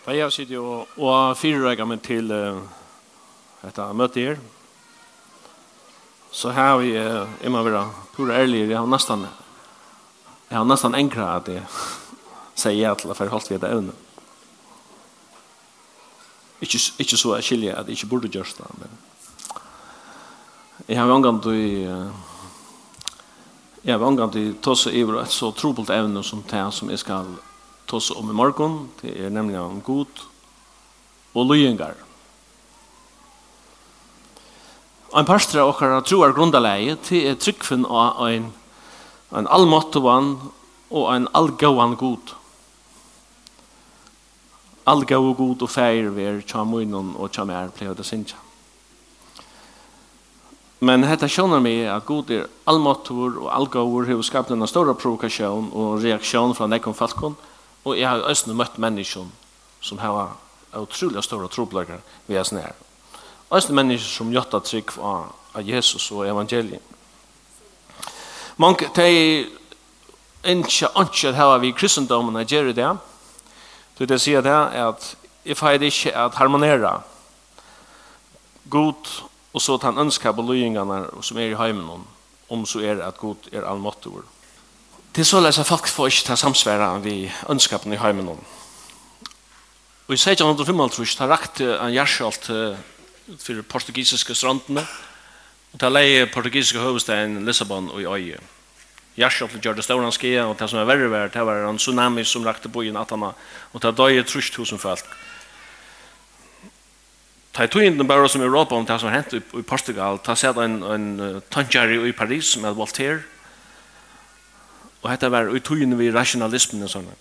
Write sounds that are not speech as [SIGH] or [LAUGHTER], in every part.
Da jeg sitter jo og fyrreger meg til uh, dette møtet her, så har vi, uh, jeg må være pura ærlig, jeg har nesten, jeg har nesten enkla at jeg [LAUGHS] sier ja til å jeg holdt vi det evne. Ikke, ikke så jeg skiljer at jeg ikke burde gjøre det, men jeg har omgang til uh, jeg har omgang til å ta seg over et så trobult evne som det som jeg skal gjøre tås om i morgon, det er nemlig om god og løyengar. Ein parstra okkar troar grundaleie, til er tryggfinn av ein, ein allmåttuvan og ein allgauan god. Allgau god og feir ver tja munnen og tja mer pleier det sinja. Men hetta sjónar meg at god er allmåttur og allgauur hevur skapt en stóra provokasjon og reaksjon frá nekkum falkon. Og jeg har også møtt mennesker som har utrolig store troblager ved er snær. Også mennesker som gjøtta trygg av, av Jesus og evangeliet. Mange teg ikke ønsker at her vi kristendommen er gjør det. Så det sier det at jeg I ikke at harmonera god og så at han ønsker på løyingene som er i heimen om så er at god er allmåttor. Det er såleis at folk får ikke ta samsværa vi ønskapen i heimen om. Og i 1655 har rakt en gjerskjalt for portugisiske strandene, og ta leie portugisiske høvestaden Lissabon og i øye. Gjerskjalt gjør det stående skia, og det som er verre verre, det var en tsunami som rakte bojen atana, og det døye trus tusen folk. Ta i tøynden bare som Europa om det som hentet i Portugal, ta sett en, en tangeri i Paris med Voltaire, Og dette var i tøyene vi rationalismen og sånne.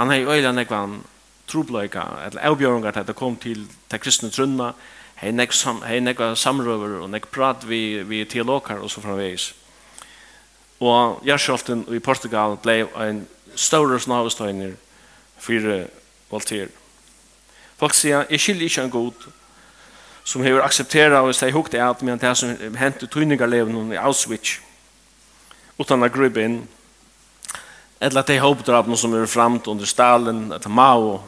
Han hei øyla nekvann trobløyka, eller avbjørungar til det kom til til kristne trunna, hei nek, sam, hei nek samrøver og nek prat vi, vi teologar og så framveis. Og Gjerskjolten i Portugal blei en større snavestøyner for Voltaire. Folk sier, jeg skiljer ikke en god som hever akseptera og sier hukt i alt, men det som hentet tøyningarleven i Auschwitz, utan å grubbe inn, eller de hoppdrapene som er framt under Stalin, etter Mao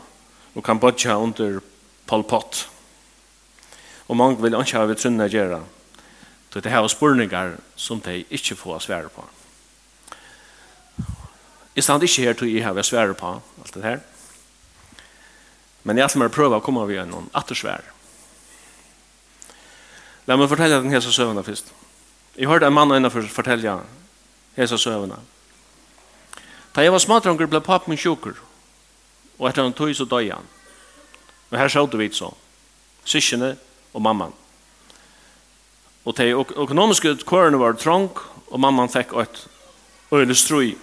og Kambodja under Pol Pot. Og mange vil ikke ha vi trunne gjøre. Det er her som de ikke får svære på. Jeg stand ikke her til jeg har svære på alt det her. Men jeg må prøve å komme ved noen attersvær. La meg fortelle den hese søvnene først. Jeg hørte en mann innenfor fortelle hese søvnene. Da jeg var smadronger ble papp min sjukker, og etter han tog så døg han. Men her sjå vi så, syskjene og mamman. Og de økonomiske kårene var trång, og mamman fikk et øyne strøy.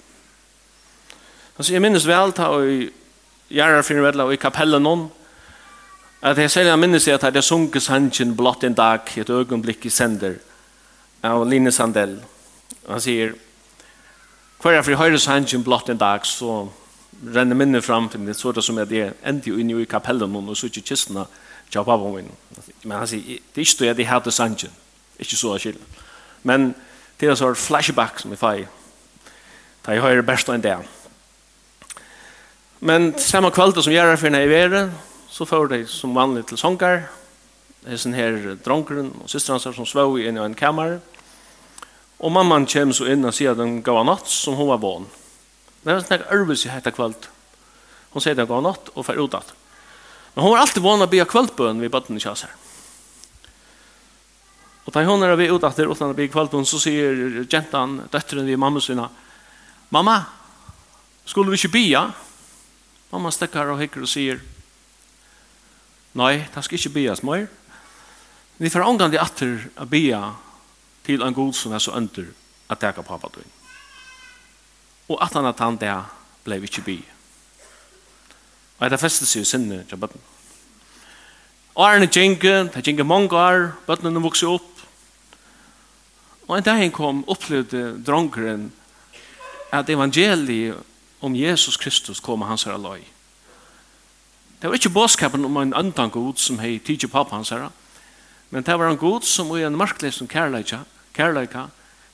Altså, jeg minnes vel ta og gjerra fyrir vedla og i kapellen noen, at jeg selv minnes jeg at jeg sunket sannsyn blott en dag, et øyeblikk i sender, av Line Sandell. Han sier, Hver jeg for høyre sannsyn blott en dag, så renner minnet fram til det, så det som er det endte jo inne i kapellen, og så ikke kistene til pappa min. Men han sier, det er ikke det jeg hadde sannsyn. ikke så skille. Men det er så flashback som jeg får, da jeg høyre best enn det. Men samme kveld som jeg er for når jeg er, så får de som vanlig til sånger, Det er sånn her dronkeren og systrene som svå i en kammer, og Og mamman kommer så inn og sier at den gav natt som hun var vån. Det var en sånn ærvis i hette kveld. Hun sier at hun gav natt og fer ut at. Men hun var alltid vån å be kvöldbøn ved bøtten i kjasser. Og da hun er ved ut at det utan å be kvöldbøn så sier jentan, døtteren ved mamma sina, Mamma, skulle vi ikke be? Mamma stekker og hikker og sier, Nei, det skal ikke be mor. Vi får omgang til atter å be til en god som er så under at teka pappa din. Og at han at han der ble vi ikke by. Og etter festet seg i sinne til bøtten. Årene gjenke, det gjenke mange år, bøttene vokse opp. Og en dag kom opplevde dronkeren at evangeliet om Jesus Kristus kom hans her løy. Det var ikke båskapen om en andan god som hei tidsi pappa hans her, men det var en god som i en marklig som kærleikja, kærleika,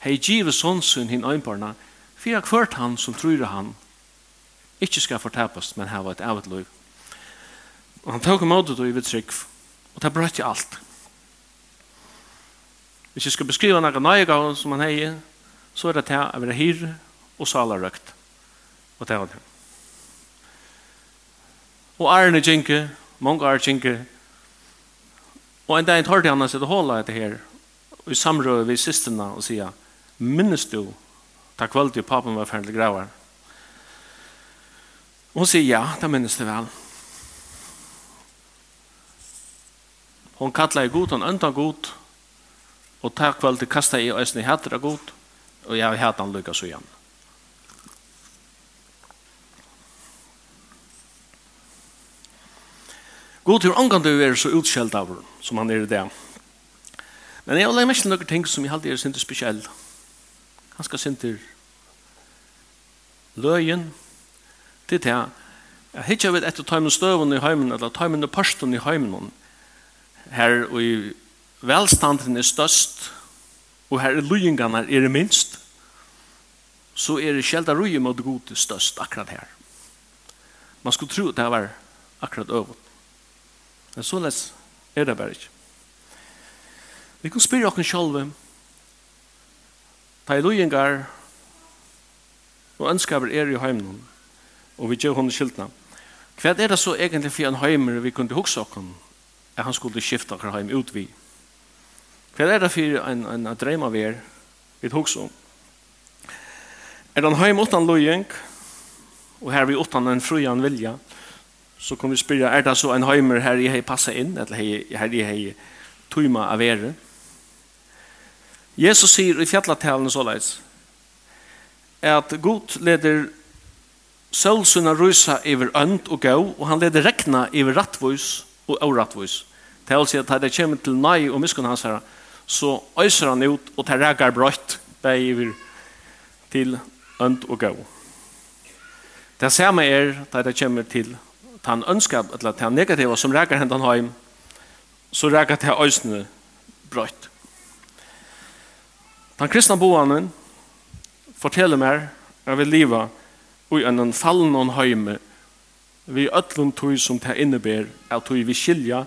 hei givet sonsun hin øynbarna, fyrir kvart han som tror han, ikkje skal fortapast, men hava et avet liv. Og han tåk imot det i vitt trygg, og det brøtt i alt. Hvis jeg skal beskriva noen nøyga som han hei, så er det til å være hyr og salarøkt. Og det var det. Og Arne Jinke, mange Arne Jinke, og en dag tar det han å sitte hålet etter her, i samrøy vi sistina og sier, minnes du ta kvöld til papen var ferdig gravar? Og hun sier, ja, det minnes du vel. Hon kallar i god, hon öntar god, og ta kvöld til kasta i og eisne hætter av god, og jeg hætter han lykka så igjen. God til omgang du er så utskjeld av som han er i det. Men jeg har lagt mest til noen ting som jeg alltid er sinter spesiell. Han skal sinter løyen til det her. Jeg ikke vet etter tøymen støven i heimen, eller tøymen og pørsten i heimen. Her og i velstanden er størst, og her er løyengene er det minst, så er det sjelda røye mot god størst akkurat her. Man skulle tro at det var akkurat øvåt. Men så lest er det bare ikke. Vi kan spyrre okken sjálve. Ta i lojengar og ønskaver er i heimnum og vi gjør hon skyldna. Hva er det så egentlig for en heimer vi kunne hugsa okken at han skulle skifte okker heim ut vi? Hva er det for en, en, en dreima vi er vi huske om? Er den heim utan lojeng og her vi utan en frujan vilja så kan vi spyrja er det så en heimer her jeg hei passa inn eller her jeg hei tøyma av vere? Jesus sier i fjallatalen så leis at god leder sølsuna rysa iver ønd og gau og han leder rekna iver rattvois og aurattvois det vil si at det kommer til nei og miskunn hans her så øyser han ut og tar regar brøtt bei iver til ønd og gau det samme er det det kommer til han ønsker eller han negativa som regar hendan heim så regar det øysene brøtt. Den kristna boanen forteller meg at vi lever i en fallen og heime vi öllum tog som det innebär at tog vi skilja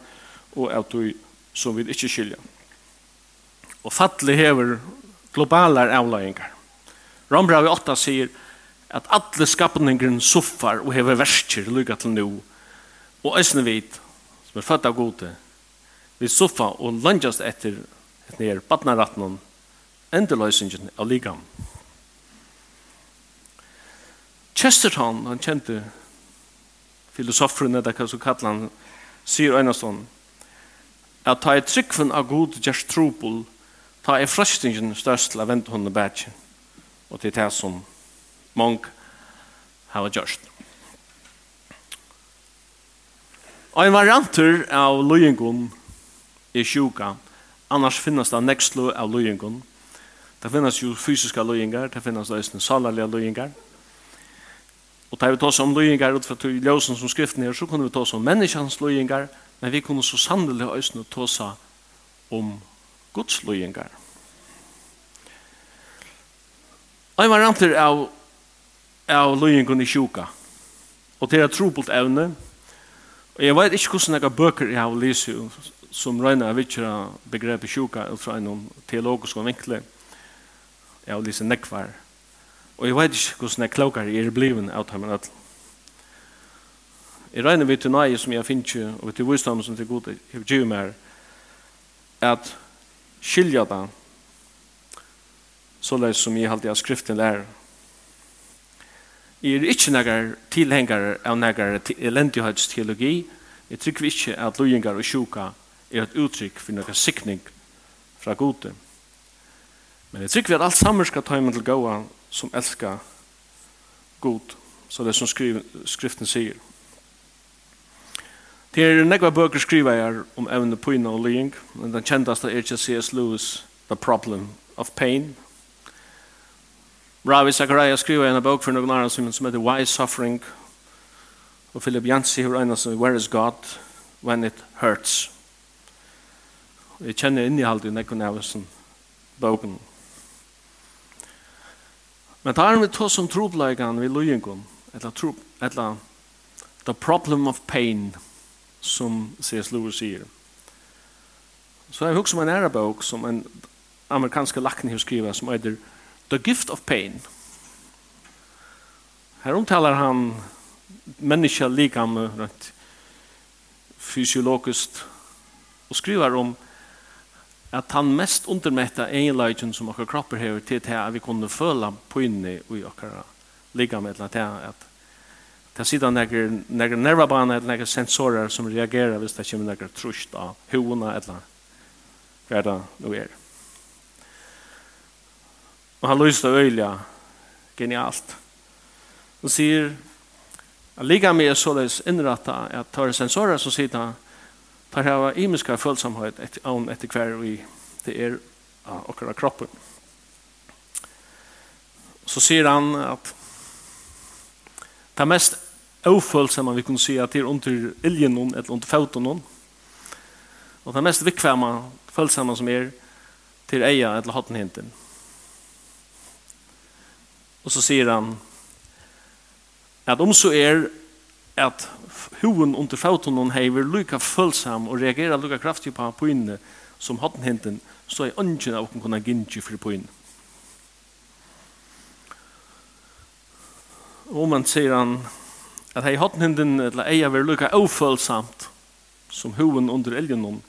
og at tog som vi ikke skilja. Og fattelig hever globalar avløyingar. Rombravi 8 sier at alle skapningren suffar og hever verskir lykka til nu og æsne vit som er født av gode vi suffar og landjast etter etter badnarattnum endeløsingen av ligam. Chesterton, han kjente filosoferen, det hva som kallar han, sier Einarsson, at ta i tryggven av god gjerst trobol, ta i frøstingen størst til å vente henne bætje, og til det som mong har gjørst. Og en varianter av løyengon er sjuka, annars finnes det nekslo av løyengon, Det finnes jo fysiske løyingar, det finnes også salarlige lojengar. Og da vi tar oss om løyingar ut fra ljøsen som skriften her, så kunne vi ta oss om menneskjans løyingar, men vi kunne så sannelig også ta oss om Guds løyingar. Og jeg var av, av løyingun i sjuka, og det er trobult evne, og jeg vet ikke hvordan jeg bøker jeg har lyst som røyna av vittjera begrepet sjuka ut fra en teologisk vinkling, Jeg har lyst nekvar. Og jeg vet ikke hvordan jeg klokar er bliven av dem enn alle. Jeg regner vi til nøye som jeg finner ikke, og til visdom som til god jeg gjør meg, at skilja da, så løs som jeg alltid har skriften lærer. Jeg er ikke nægar tilhengare av nægar elendighetsteologi. Jeg trykker ikke at lojengar og sjuka er et uttrykk for nægar sikning fra gode. Men jeg tykker vi at alt sammen skal ta imen til gåa som elskar god, så det som skriv, skriften sier. Det er nekva bøker skriva jeg om evne pyna og lying, men den kjendaste er ikke C.S. Lewis, The Problem of Pain. Ravi Zachariah skriva en bøk for noen annen som heter Why Suffering, og Philip Jansi har en som Where is God When It Hurts. Jeg kjenner innihalt i nekva av bøken. Men tar vi to som trobleikan vi lojengon, eller tro, eller the problem of pain, som C.S. Lewis sier. Så jeg husker om en ære bok som en amerikansk lakning har skrivet, som heter The Gift of Pain. Her omtaler han menneska likam rent fysiologiskt og skriver om at han mest undermetta egenlagen som okkar kroppar hever til til at vi kunne føla inni i okkar ligamedla til at det sitter nekker nekker nervabane eller nekker sensorer som reagerer hvis det kommer nekker trusht av hovuna eller hva det nu er. Og han lyste øyla genialt. Han sier at ligamet er såleis innrattet at tar sensorer som sitter tar hava imiska følsamhet etter avn etter hver vi det er av okkara kroppen. Så sier han at det mest ofølsamma vi kunne si at det er under iljen noen eller under fauten noen og det mest vikvema følsamma som er til eia eller hotten hinten. Og så sier han at om så er at hoen under foten hon hever lika følsam og reagerer lika kraftig på poinne som hatten hinten så er ønsken av å kunne gynnsi for poinne. Og man sier han at hei hatten hinten eller eia ver lika ofølsamt som hoen under elgen hon,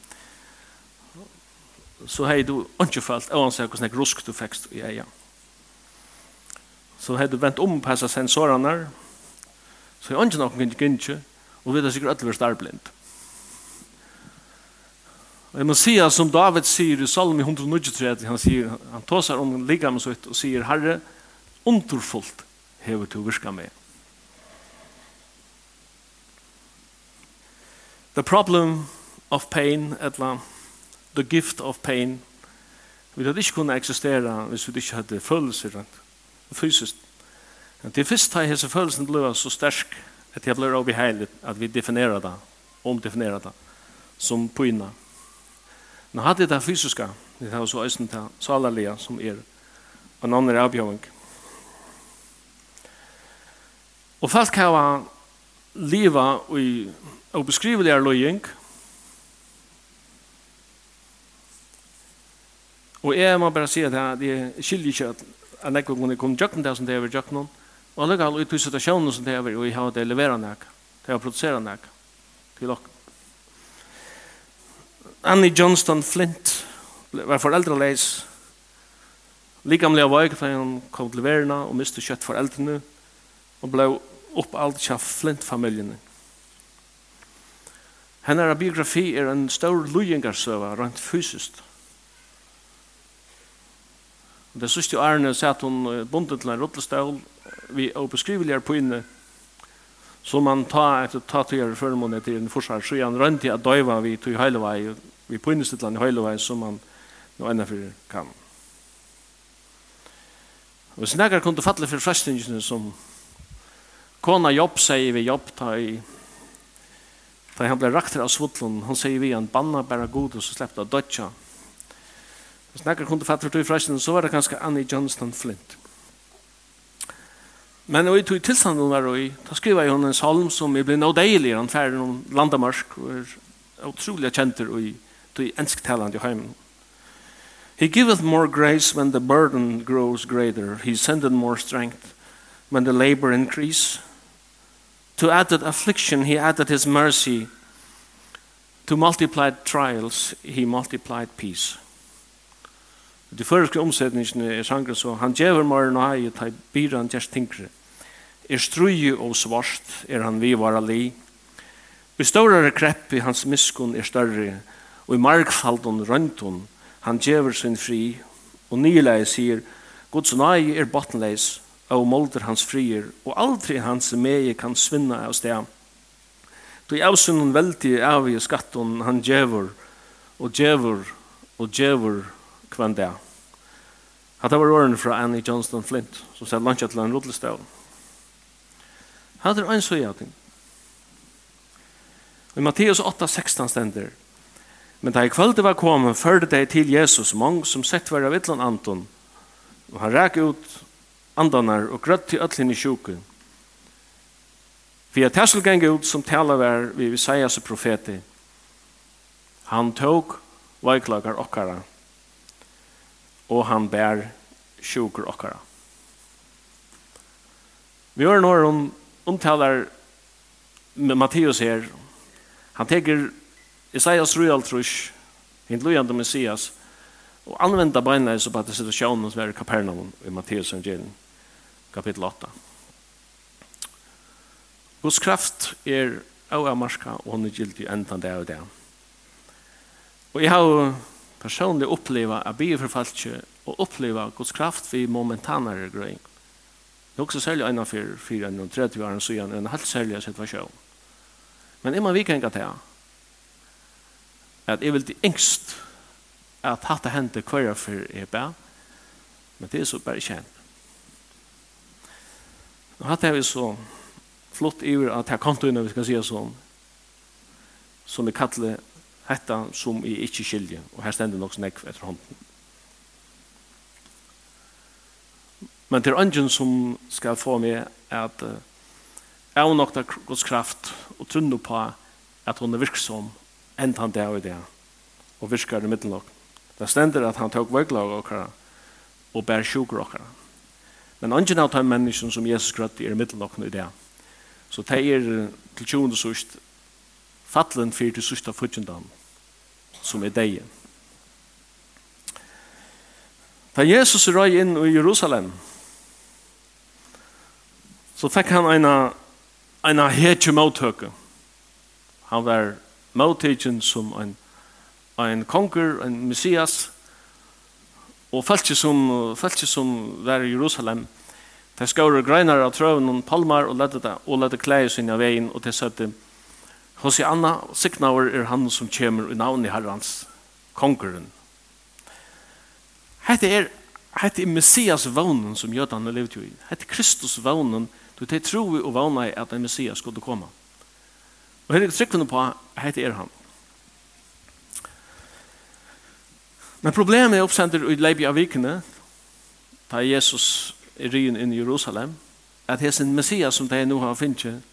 så hei du ønsken falt, og han sier hvordan rusk du fekst i eia. Så hei du vent om på sensorene, så er ønsken av å kunne gynne Og vi er sikkert alle vært starblind. Og jeg må si som David sier i Salmi 193, han, sier, han tåser om ligamen sitt og sier, Herre, underfullt hever til å virke med. The problem of pain, etla, the gift of pain, vi hadde ikke kunne eksistera hvis vi ikke hadde følelser fysisk. Det er først da hese følelsen ble så sterk att det blir obehagligt at vi definerer det, omdefinerer det som pyna. Nu hade det fysiska, det här så øyne til salalia, som er en annan avbjövning. Och fast kan jag leva i er løying, Og jeg må bare si at jeg skiljer ikke at jeg nekker kunne komme til å gjøre det som det er ved jøkken noen, Og han ut i situasjonen som det er, og vi har det levera nek, det har produsera nek, til ok. Annie Johnston Flint var foreldraleis, likamlega veik, da han kom til verna og miste kjøtt foreldrene, og ble opp alt kja Flint-familien. Hennar biografi er en stor lujengarsøva, rent fysiskt. Det siste årene satt hun bundet til en rottestål, vi obeskrivelige inne som man tar etter ta til gjøre førmåne til en forsvar så han til at døyva vi tog hele vei vi stedet i hele vei som man nå enda for kan og hvis nekker kunne fatle for frestingene som kona jobb sier vi jobb ta i Da han ble rakt av svudlun, han sier vi han banna bare god og så sleppte av dødja. Hvis nekker kunne fatte for tog så var det kanskje Annie Johnston Flint. Men og i tog tilstanden hun var i, da skriver jeg hun en salm som er blitt nå deilig, han færre noen landamørk, og er utrolig kjenter i tog ensktalende i heimen. He giveth more grace when the burden grows greater. He sendeth more strength when the labor increase. To added affliction, he added his mercy. To multiplied trials, he multiplied peace. De første omsetningene er sangren så han djever maren og hei ta byran gjerst tinkre. Er struje og svart er han vivara ali. Vi større krepp i hans miskun er større og i markfaldun røntun han djever sin fri og nyleie sier Guds nøye er bottenleis og molder hans frier og aldri hans meie kan svinna av sted. Du er avsunnen veldig av i skatten han djever og djever og djever kvann det. Hatta var åren fra Annie Johnston Flint, som sier lunch til en rullestol. Hatta er en søya ting. I Matteus 8:16 stender, Men da i kvölde var kommet, førde det til Jesus, mange som sett var av ytlan Anton, og han ræk ut andanar og grøtt til ötlin i sjuken. For jeg tessel geng ut som tala var vi Visaias profeti. Han tåg veiklagar okkara og han bær sjukur okkara. Vi har når hun omtaler med Matteus her. Han teker Isaias Ruel Trush, hint lojande Messias, og anvender beinleis på at det sitter sjån hos være Kapernaum i Matteus evangelien, kapittel 8. Guds kraft er av marska, og hun er gildig enda det og det. Og jeg har personlig oppleva a bygge för falske och uppleva Guds kraft vi momentanare gröjning. Det er også særlig enn for fyra, fyra och tredje så en helt særlig situasjon. Men är man vikengat at jeg vil til till at hatt det hendte kvar for jeg ber men det er så bare kjent. Nå hatt jeg vi så flott iver att här kontoina vi skal si sånn som vi kallar hetta som í ikke skilje, og her stender nok snakk etter hånden. Men til er ønsken som skal få meg at uh, jeg har nok Guds kraft og trunne på at hun er virksom enn han det og det og virkar i middelnok. Det stender at han tok vøglag av okkara og bær sjuker okkara. Men ønsken av de menneskene som Jesus grøtt er i middelnok i det. Så det er til tjoende sørst fattelen fyrir til sørsta fyrtjendan som er deg. Da Jesus røy inn i Jerusalem, så fikk han en en hetje mothøke. Han var mothøkken som en, en konger, en messias, og feltje som, feltje som var i Jerusalem, de skåre greinar av trøven og palmar og ledde det, og ledde klei sin av veien, og de søtte Hos i Anna signaver er han som kommer i navnet herrans kongeren. Hette er Hette er Messias vånen som jødene levde jo i. Hette er Kristus vånen. Du tar tro og våna i at en Messias skulle komme. Og her er trykkene på hette er han. Men problemet er oppsender i leiby av vikene da Jesus er ryen inn i Jerusalem at hesen Messias som de nå har finnet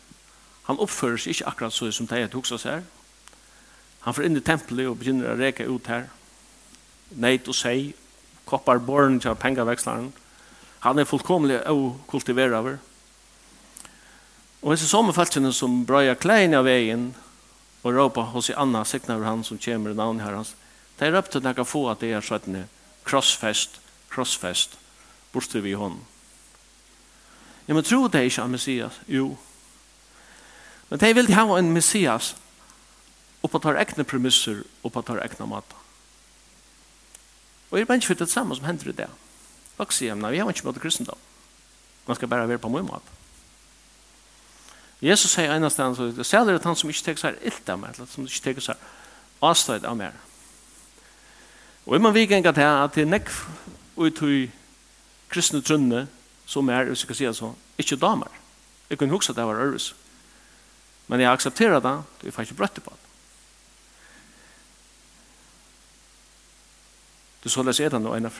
Han oppfører seg ikke akkurat så som det er tog seg her. Han får inn i tempelet og begynner å reka ut her. Neid og seg, koppar borren til pengavekslaren. Han er fullkomlig og kultiverer. Og hese samme falskene som brøyer klein av veien og råper hos i Anna, sikner han som kommer i navn her hans. Det er opp til få at det er sånn krossfest, krossfest, bortstøy vi i hånden. Ja, men tror det ikke av Messias? Jo, Men de vil ha en messias og på tar egne premisser og på tar egne mat. Og jeg er ikke for det samme som hender i det. Og sier jeg, vi har ikke møtt kristendom. Man skal bare være på min mat. Jesus sier en av sted, så det er det han som ikke tenker seg ilt av meg, eller som ikke tenker seg avstøyd av meg. Og jeg må vi gjenga til at det er nekk ut i kristne trunne som er, hvis jeg kan si det så, ikke damer. Jeg kunne huske at det var øres. Men jeg aksepterer det, det er faktisk brøtt på det. Du så leser det nå ennå.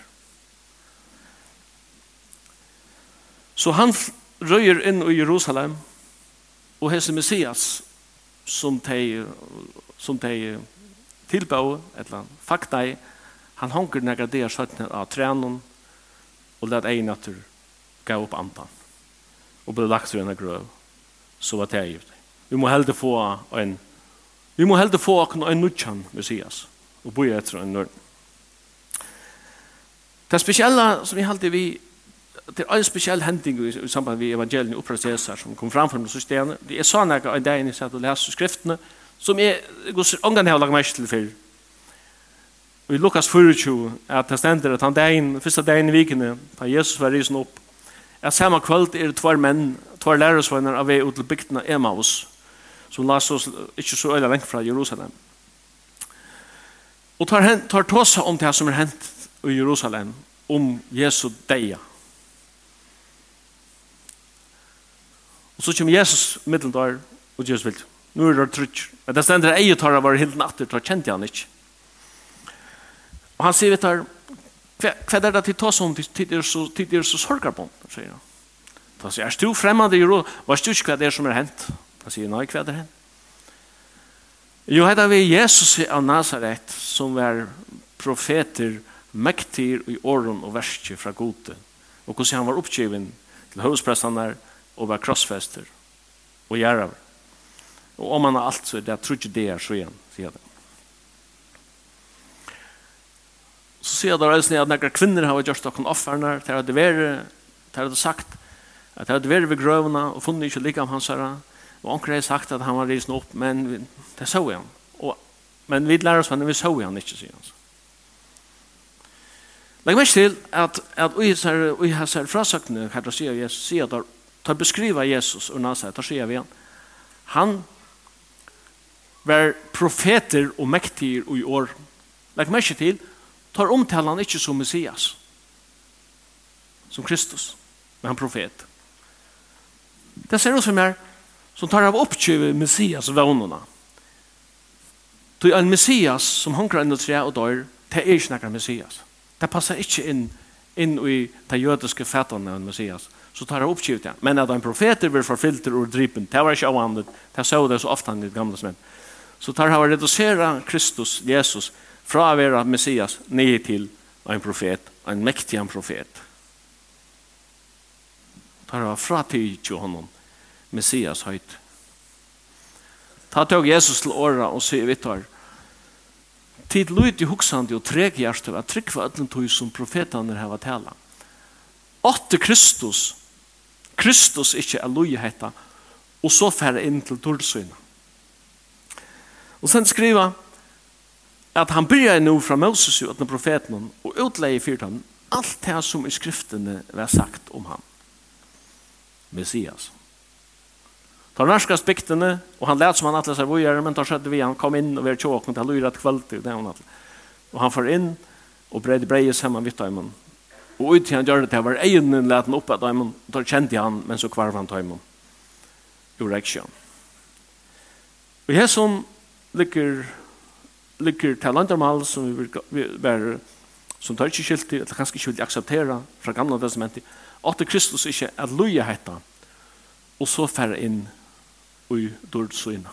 Så han røyer inn i Jerusalem, og hese Messias, som de, som de tilbå, eller fakta i, han honker det er søttene av trænen, og let natur gav opp andan, og ble lagt for en grøv, så var det jeg. Vi må heldig få en Vi må heldig få en nudjan Messias og bo etter en nørn. Det spesielle som vi heldig vi det er en spesiell hending i, i samband med evangelien i opprett Cæsar som kom fram fra noen systemene. Det er sånn at en dag jeg satt og leste skriftene som jeg ångan har lagt meg til før. Og i Lukas 24 at det stender at han dagen, første dagen i vikene da Jesus var risen opp at samme kveld er det tvær menn, tvær lærersvenner av vei ut til bygdene Emaus som la oss ikke så øyne lengt fra Jerusalem. Og tar, hent, tar tåsa om det som er hent i Jerusalem, om Jesu deia. Og så kommer Jesus middelen der, og Jesus vil. Nå er det trygg. Men det stender ei jeg tar av hver hilden atter, tar kjent han ikke. Og han sier, vet du, hva er det til tåsa om tid er så, tid er så sorgarbånd, sier han. Da sier, er du fremmede i Jerusalem? Hva er du ikke hva det er som er hent? Ja Han sier, nei, hva er det hen? Jo, heit vi Jesus av Nazaret, som var profeter, mektir i åren og verste fra gode. Og hvordan han var oppgiven til høvesprestene og var krossfester og gjeraver. Og om han har alt, så er det trudje det er så igjen, sier det. Så sier det reisende at nekker kvinner har gjort noen offerne, til at det var, til at det sagt, at det var ved grøvene og funnet ikke like om hans herre, Og onker har sagt at han var risen opp, men det så han. Og, men vi lærer oss henne, vi så han ikke, sier han. Legg meg til at, at vi har sett frasøkene her til å si av Jesus, sier at han beskriva Jesus og Nazaret, da sier vi han, han var profeter og mektiger i år. Legg meg til, tar omtalen han ikke som Messias, som Kristus, men han profet. Det ser ut som er, som tar av oppkjøve Messias vannene. Til en Messias som hunker inn og tre og dør, det er ikke noen Messias. Det passer ikke inn, inn i de jødiske fettene av Messias. Så tar av oppkjøve det. Men at en profeter blir forfilter og drypen, det var ikke av. Det så det så ofte han i gamle smid. Så tar av å redusere Kristus, Jesus, fra å være Messias ned til en profet, en mektig profet. Tar av fra til honom Messias høyt. Ta tog Jesus til åra og sier vittar, tid lyd i huksandi og treg hjertet at trygg for ötlen tog som profetene tala. Åtte Kristus, Kristus ikkje er lyd hetta, og så færre inn til Tordsvina. Og sen skriva at han byrja nu fra Moses og ötlen profeten og utleie fyrt han alt det som i skriftene var sagt om han. Messias. Ta norska spiktene, og han lät som han atlas seg vojare, men ta skjedde vi, han kom in och var tjåkning, han lyrat kvöld til det han atlas. Og han får inn, og bred breies sammen vitt daimen. Og ut til han gjør det til, var egnen lät han oppe av daimen, og tar kjente han, men så kvarv han daimen. Jo reksjon. Og jeg som ligger, ligger til landarmal, som vi vil være, som tar ikke skilt til, eller kanskje ikke vil akseptere fra gamle testamentet, at Kristus ikke er loja hetta, og så færre inn ui dord suina.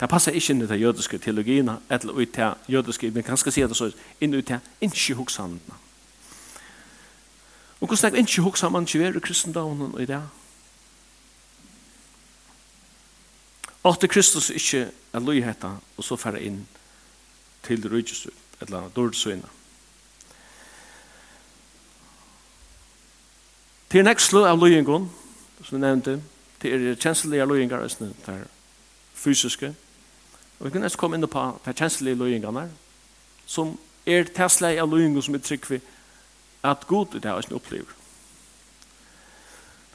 Det passar ikke inn i det jødiske teologien, eller ui den jødiske, men kanskje sier det så, inn ui den ikke hokshandene. Og hvordan er ikke hoksa man ikke være i kristendommen i det? Og til Kristus ikke er løyheta, og så færre inn til rydgjøsut, eller dårdsøyna. Til nekst slå av løyengon, som vi nevnte, Det er kjenslige løyengar, det er fysiske. Og vi kan nesten komme inn på det kjenslige løyingene, som er tesla av løyengar som er trygg for at god det er som opplever.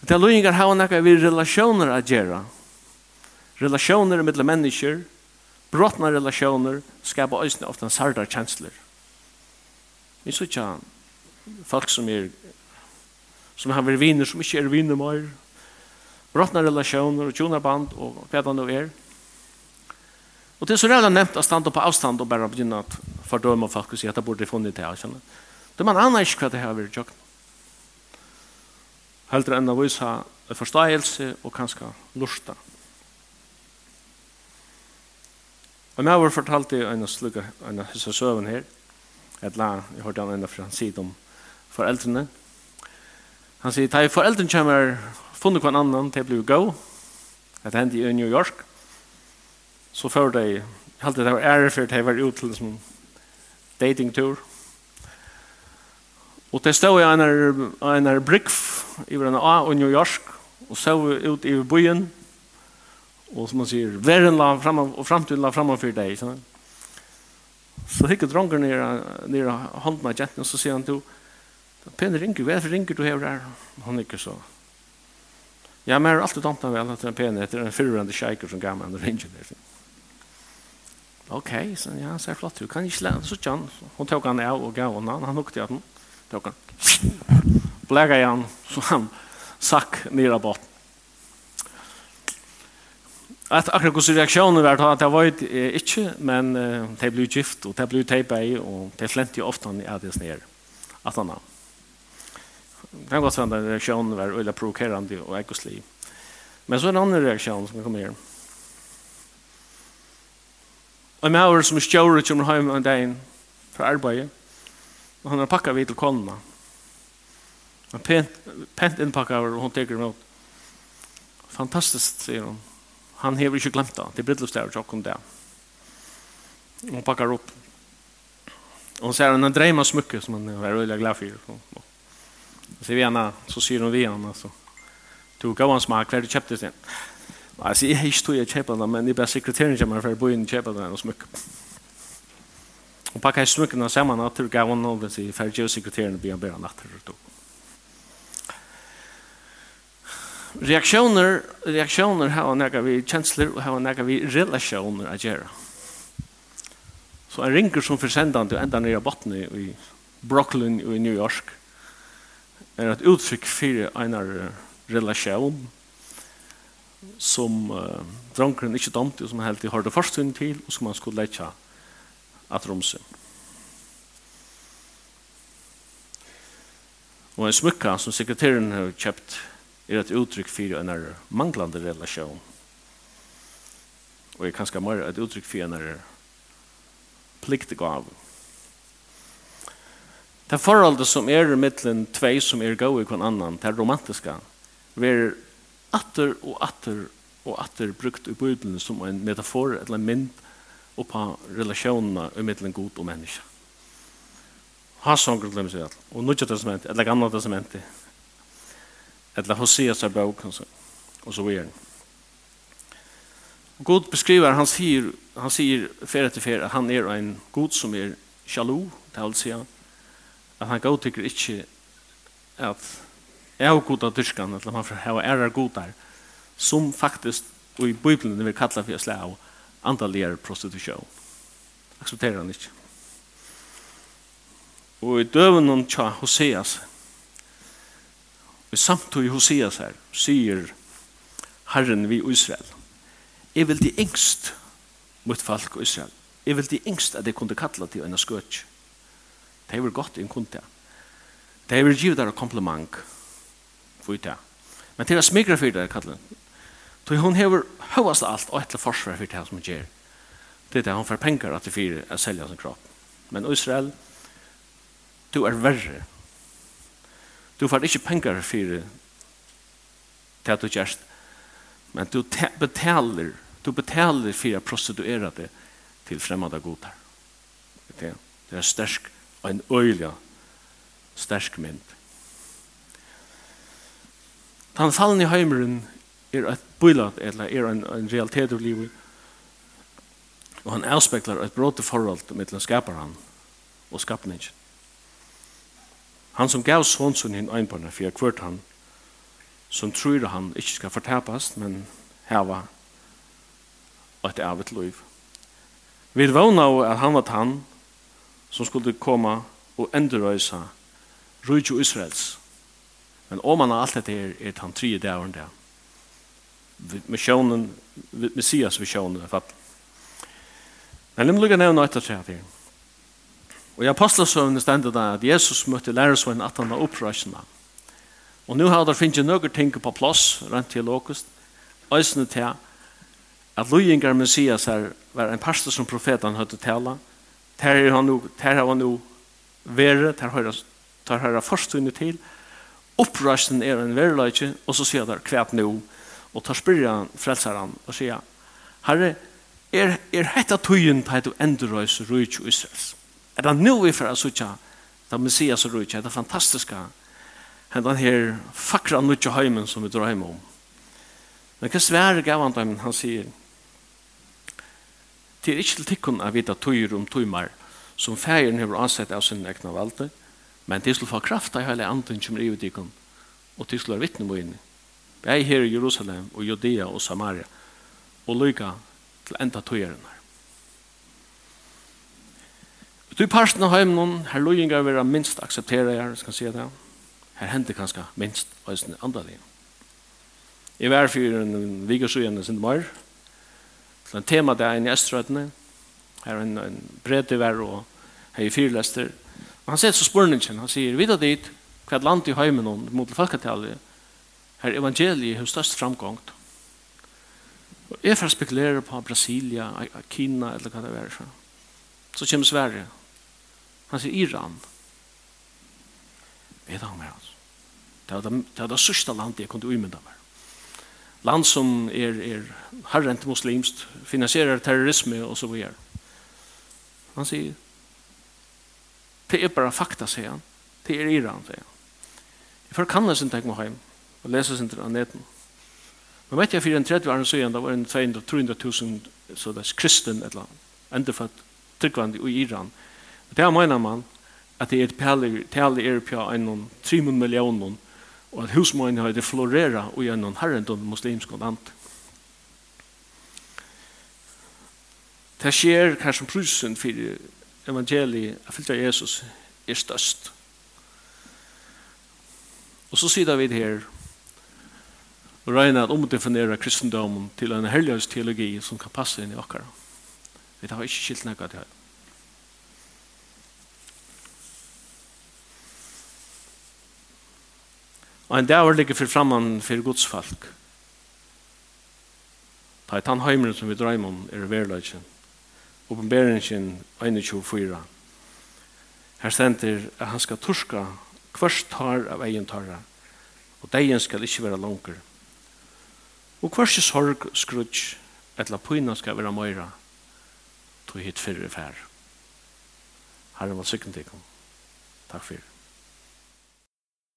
Det er løyengar har nekka vi relasjoner å gjøre. Relasjoner mellom mennesker, brottna relasjoner, skapar øyne ofte en sardar kjensler. Vi så ikke folk som er som har vært viner, som ikke er viner mer, brottna relationer och tjonarband och vad det nu är. Och det är så redan nämnt att stanna på avstånd och bara begynna att fördöma folk och säga att det borde funnits det här. Det man annars vad det här gjort. jag. Hellre än att visa förståelse och kanske lusta. Og meg var fortalt i en slugga, en hisse søven her, et la, jeg hørte han enda fra han sier om foreldrene. Han sier, «Tai foreldrene kommer funnet hver annan til å bli gå. Det hendte i New York. Så før de, jeg halte det var ære for at jeg var ute til en datingtur. Og det stod jeg en, en brygg i en A i New York og så ut i byen og som man sier, verden la frem og fremtiden la fram for deg. Sånn. Så hikker dronker nere, nere hånden av jenten og så sier han til, Pene ringer, hva er hvorfor ringer du her? Han er ikke så. Ja, men jeg har alltid dant väl att en penna heter en förrande shaker som gammel under ringer der. Ok, så ja, så er flott. Du kan ikke lära så John. Hun tok han av og gav henne, Han hukte att han tok han. Bläga igen så han sack ner bort. Att akkurat hur reaksjonen var att det var ju inte, men det ble gift og det ble teipet i og det flente jo ofte när det är ner. Att han har kan godt hende reaksjonen var veldig provokerende og ekkoslig. Men så er en annen reaksjon som kommer her. Og en maur som er stjåret kommer hjem en dag fra arbeidet, og han har pakket vidt til kånene. Han pent, pent innpakket over, og hun teker imot. Fantastisk, sier hun. Han har ikke glemt det. Det er brittløpsdager og hun det. Hun pakker opp. Og hun ser en dreima av smykke som han er veldig glad for. Og Så, vi henne, så sier hun vi henne, altså. Du gav hans mak, hver du kjøpte sin. Alltså jag ikke tog jeg kjøpte den men jeg bare sekretæren kommer for å bo in kjøpte den og smyck. Og packa smycken och sammen, att jag gav han vid sig för ju sekretæren blir han bedre att og tog. Reaktioner reaktioner har några vi chancellor och har några vi relationer att göra. Så en ringer som försändande ända ner i botten i Brooklyn i New York er et uttrykk for en relasjon som uh, dronkeren ikke damte, som helt i hørte først til, og som han skulle lette at romse. Og en smykka som sekretæren har kjøpt er et uttrykk for en manglande relasjon. Og er kanskje mer et uttrykk for en pliktig gav. Det forholdet som er i mittlen tvei som er gau i kvann annan, det romantiska, ver atter og atter og atter brukt i bøydelen som en metafor eller en mynd oppa relasjonene i mittlen god og menneske. Hassan glem seg alt. Og Nudja testamentet, eller Gamla testamentet, eller Hoseas seg bøk, og så videre. God beskriver, han sier, han sier fer etter fer, at han er en god som er sjalu, det vil si han, at han godtykker ikke at jeg har goda dyrskan, at ha ære god der, som faktisk og i Bibelen vil kallar for slag av andaligere prostitusjon. Aksepterer han ikke. Og i døvenon tja Hoseas, og samtog Hoseas her, sier Herren vi Israel, jeg vil de engst mot folk Israel, jeg vil de engst at jeg kunne kalla til en skøtj, Det er godt en kunde. Det er givet der kompliment for det. Men til å smikre for det, kallet. Så hun hever høyast alt og etter forsvar for det som hun gjør. Det er det hun får penger at det fyrer å selge sin kropp. Men Israel, du er verre. Du får ikke penger for det at du gjør. Men du betaler, du betaler for å prostituere det til fremmede goder. Det er sterk en øyla stersk mynd. Den fallen i heimeren er et bøylat, eller er en, en realitet av livet, og han avspeklar et bråte forhold mellom skapar han og skapningen. Han som gav sonsun hinn einbarna fyrir kvart han, som tror han ikke skal fortapast, men heva et avit liv. Vi vana at han var han, som skulle komme og endrøysa rujtjo Israels. Men om man har alt dette er, er han tre dævren der. Missionen, Messias missionen, fatt. Men lim lukka nevna etter tre her. Og i apostelsøvnene stendet det at Jesus møtte lærersvennen at han var opprøsende. Og nu har det finnes noen ting på plass, rent til åkest, øsene til at Lujingar Messias her var en pastor som profeten hadde tala, og Ter er han nu, ter har han nu vere, ter har tar herra forstunne til, opprøsten er en verleitje, og så sier han kvæp nu, og tar spyrir han, frelser han, og sier, herre, er, er hetta tøyen på et endrøys rujt og Israels? Er det nu vi for å sutja, da Messias rujt, er det fantastiske, er den her fakra nutja heimen som vi drar heim om. Men hva svære gav han dem, han sier, Det er ikke til tikkun av vita tøyer om tøymar som fægeren hever ansett av sin egna valde, men til skal få kraft av hele anden som er i tikkun, og til skal vittne må inni. Jeg er her i Jerusalem og Judea og Samaria, og lykka til enda tøyeren her. Du parsten av heimen, her løyingar vera minst akseptera her, skal si det. Her hender kanskje minst, og jeg andre det. Jeg var fyrir en vikersøyende sin mar, til en tema der inne i Østrødene. Her er en, en bred i vær og her i fyrlester. Og han sier så spørningen, han sier, vidda dit, hva er land i heimen hon, mot folketallet, her evangeliet har størst framgångt. Og jeg får spekulere på Brasilia, Kina, eller hva det er. Så, så kommer Sverige. Han sier Iran. Vet han mer, altså. Det var det, det, var det sørste landet jeg kunne umynda meg land som er, er herrent muslimst, finansierer terrorisme og så videre. Han sier, det er bare fakta, sier han. Det er Iran, sier han. Jeg får kanna sin tenk meg hjem og lese sin til aneten. Men vet jeg, for en 30 år siden, det var en 200 000 så det er kristen et eller annet, endefødt, tryggvandig i Iran. Det er mener man at det er tale er på en 3 millioner og at husmøyen har det florera og gjennom herrendom muslimsk og land. Det skjer kanskje prusen for evangeliet av fyllt av Jesus er størst. Og så sier vi her og regner at omdefinere kristendommen til en helgjørs teologi som kan passe inn i okkara. Vi tar ikke skilt nekka til her. Og en dag ligger for framman for Guds folk. Ta i tann heimren som vi drømmer om er verleidjen. Oppenberingen 21-24. Her stender at han skal torska kvørst tar av egen tarra, og degen skal ikke være langer. Og kvørst i sorg skrutsk etla pyna skal være møyra, tog hit fyrre fær. Herre, må sikken til Takk fyrir.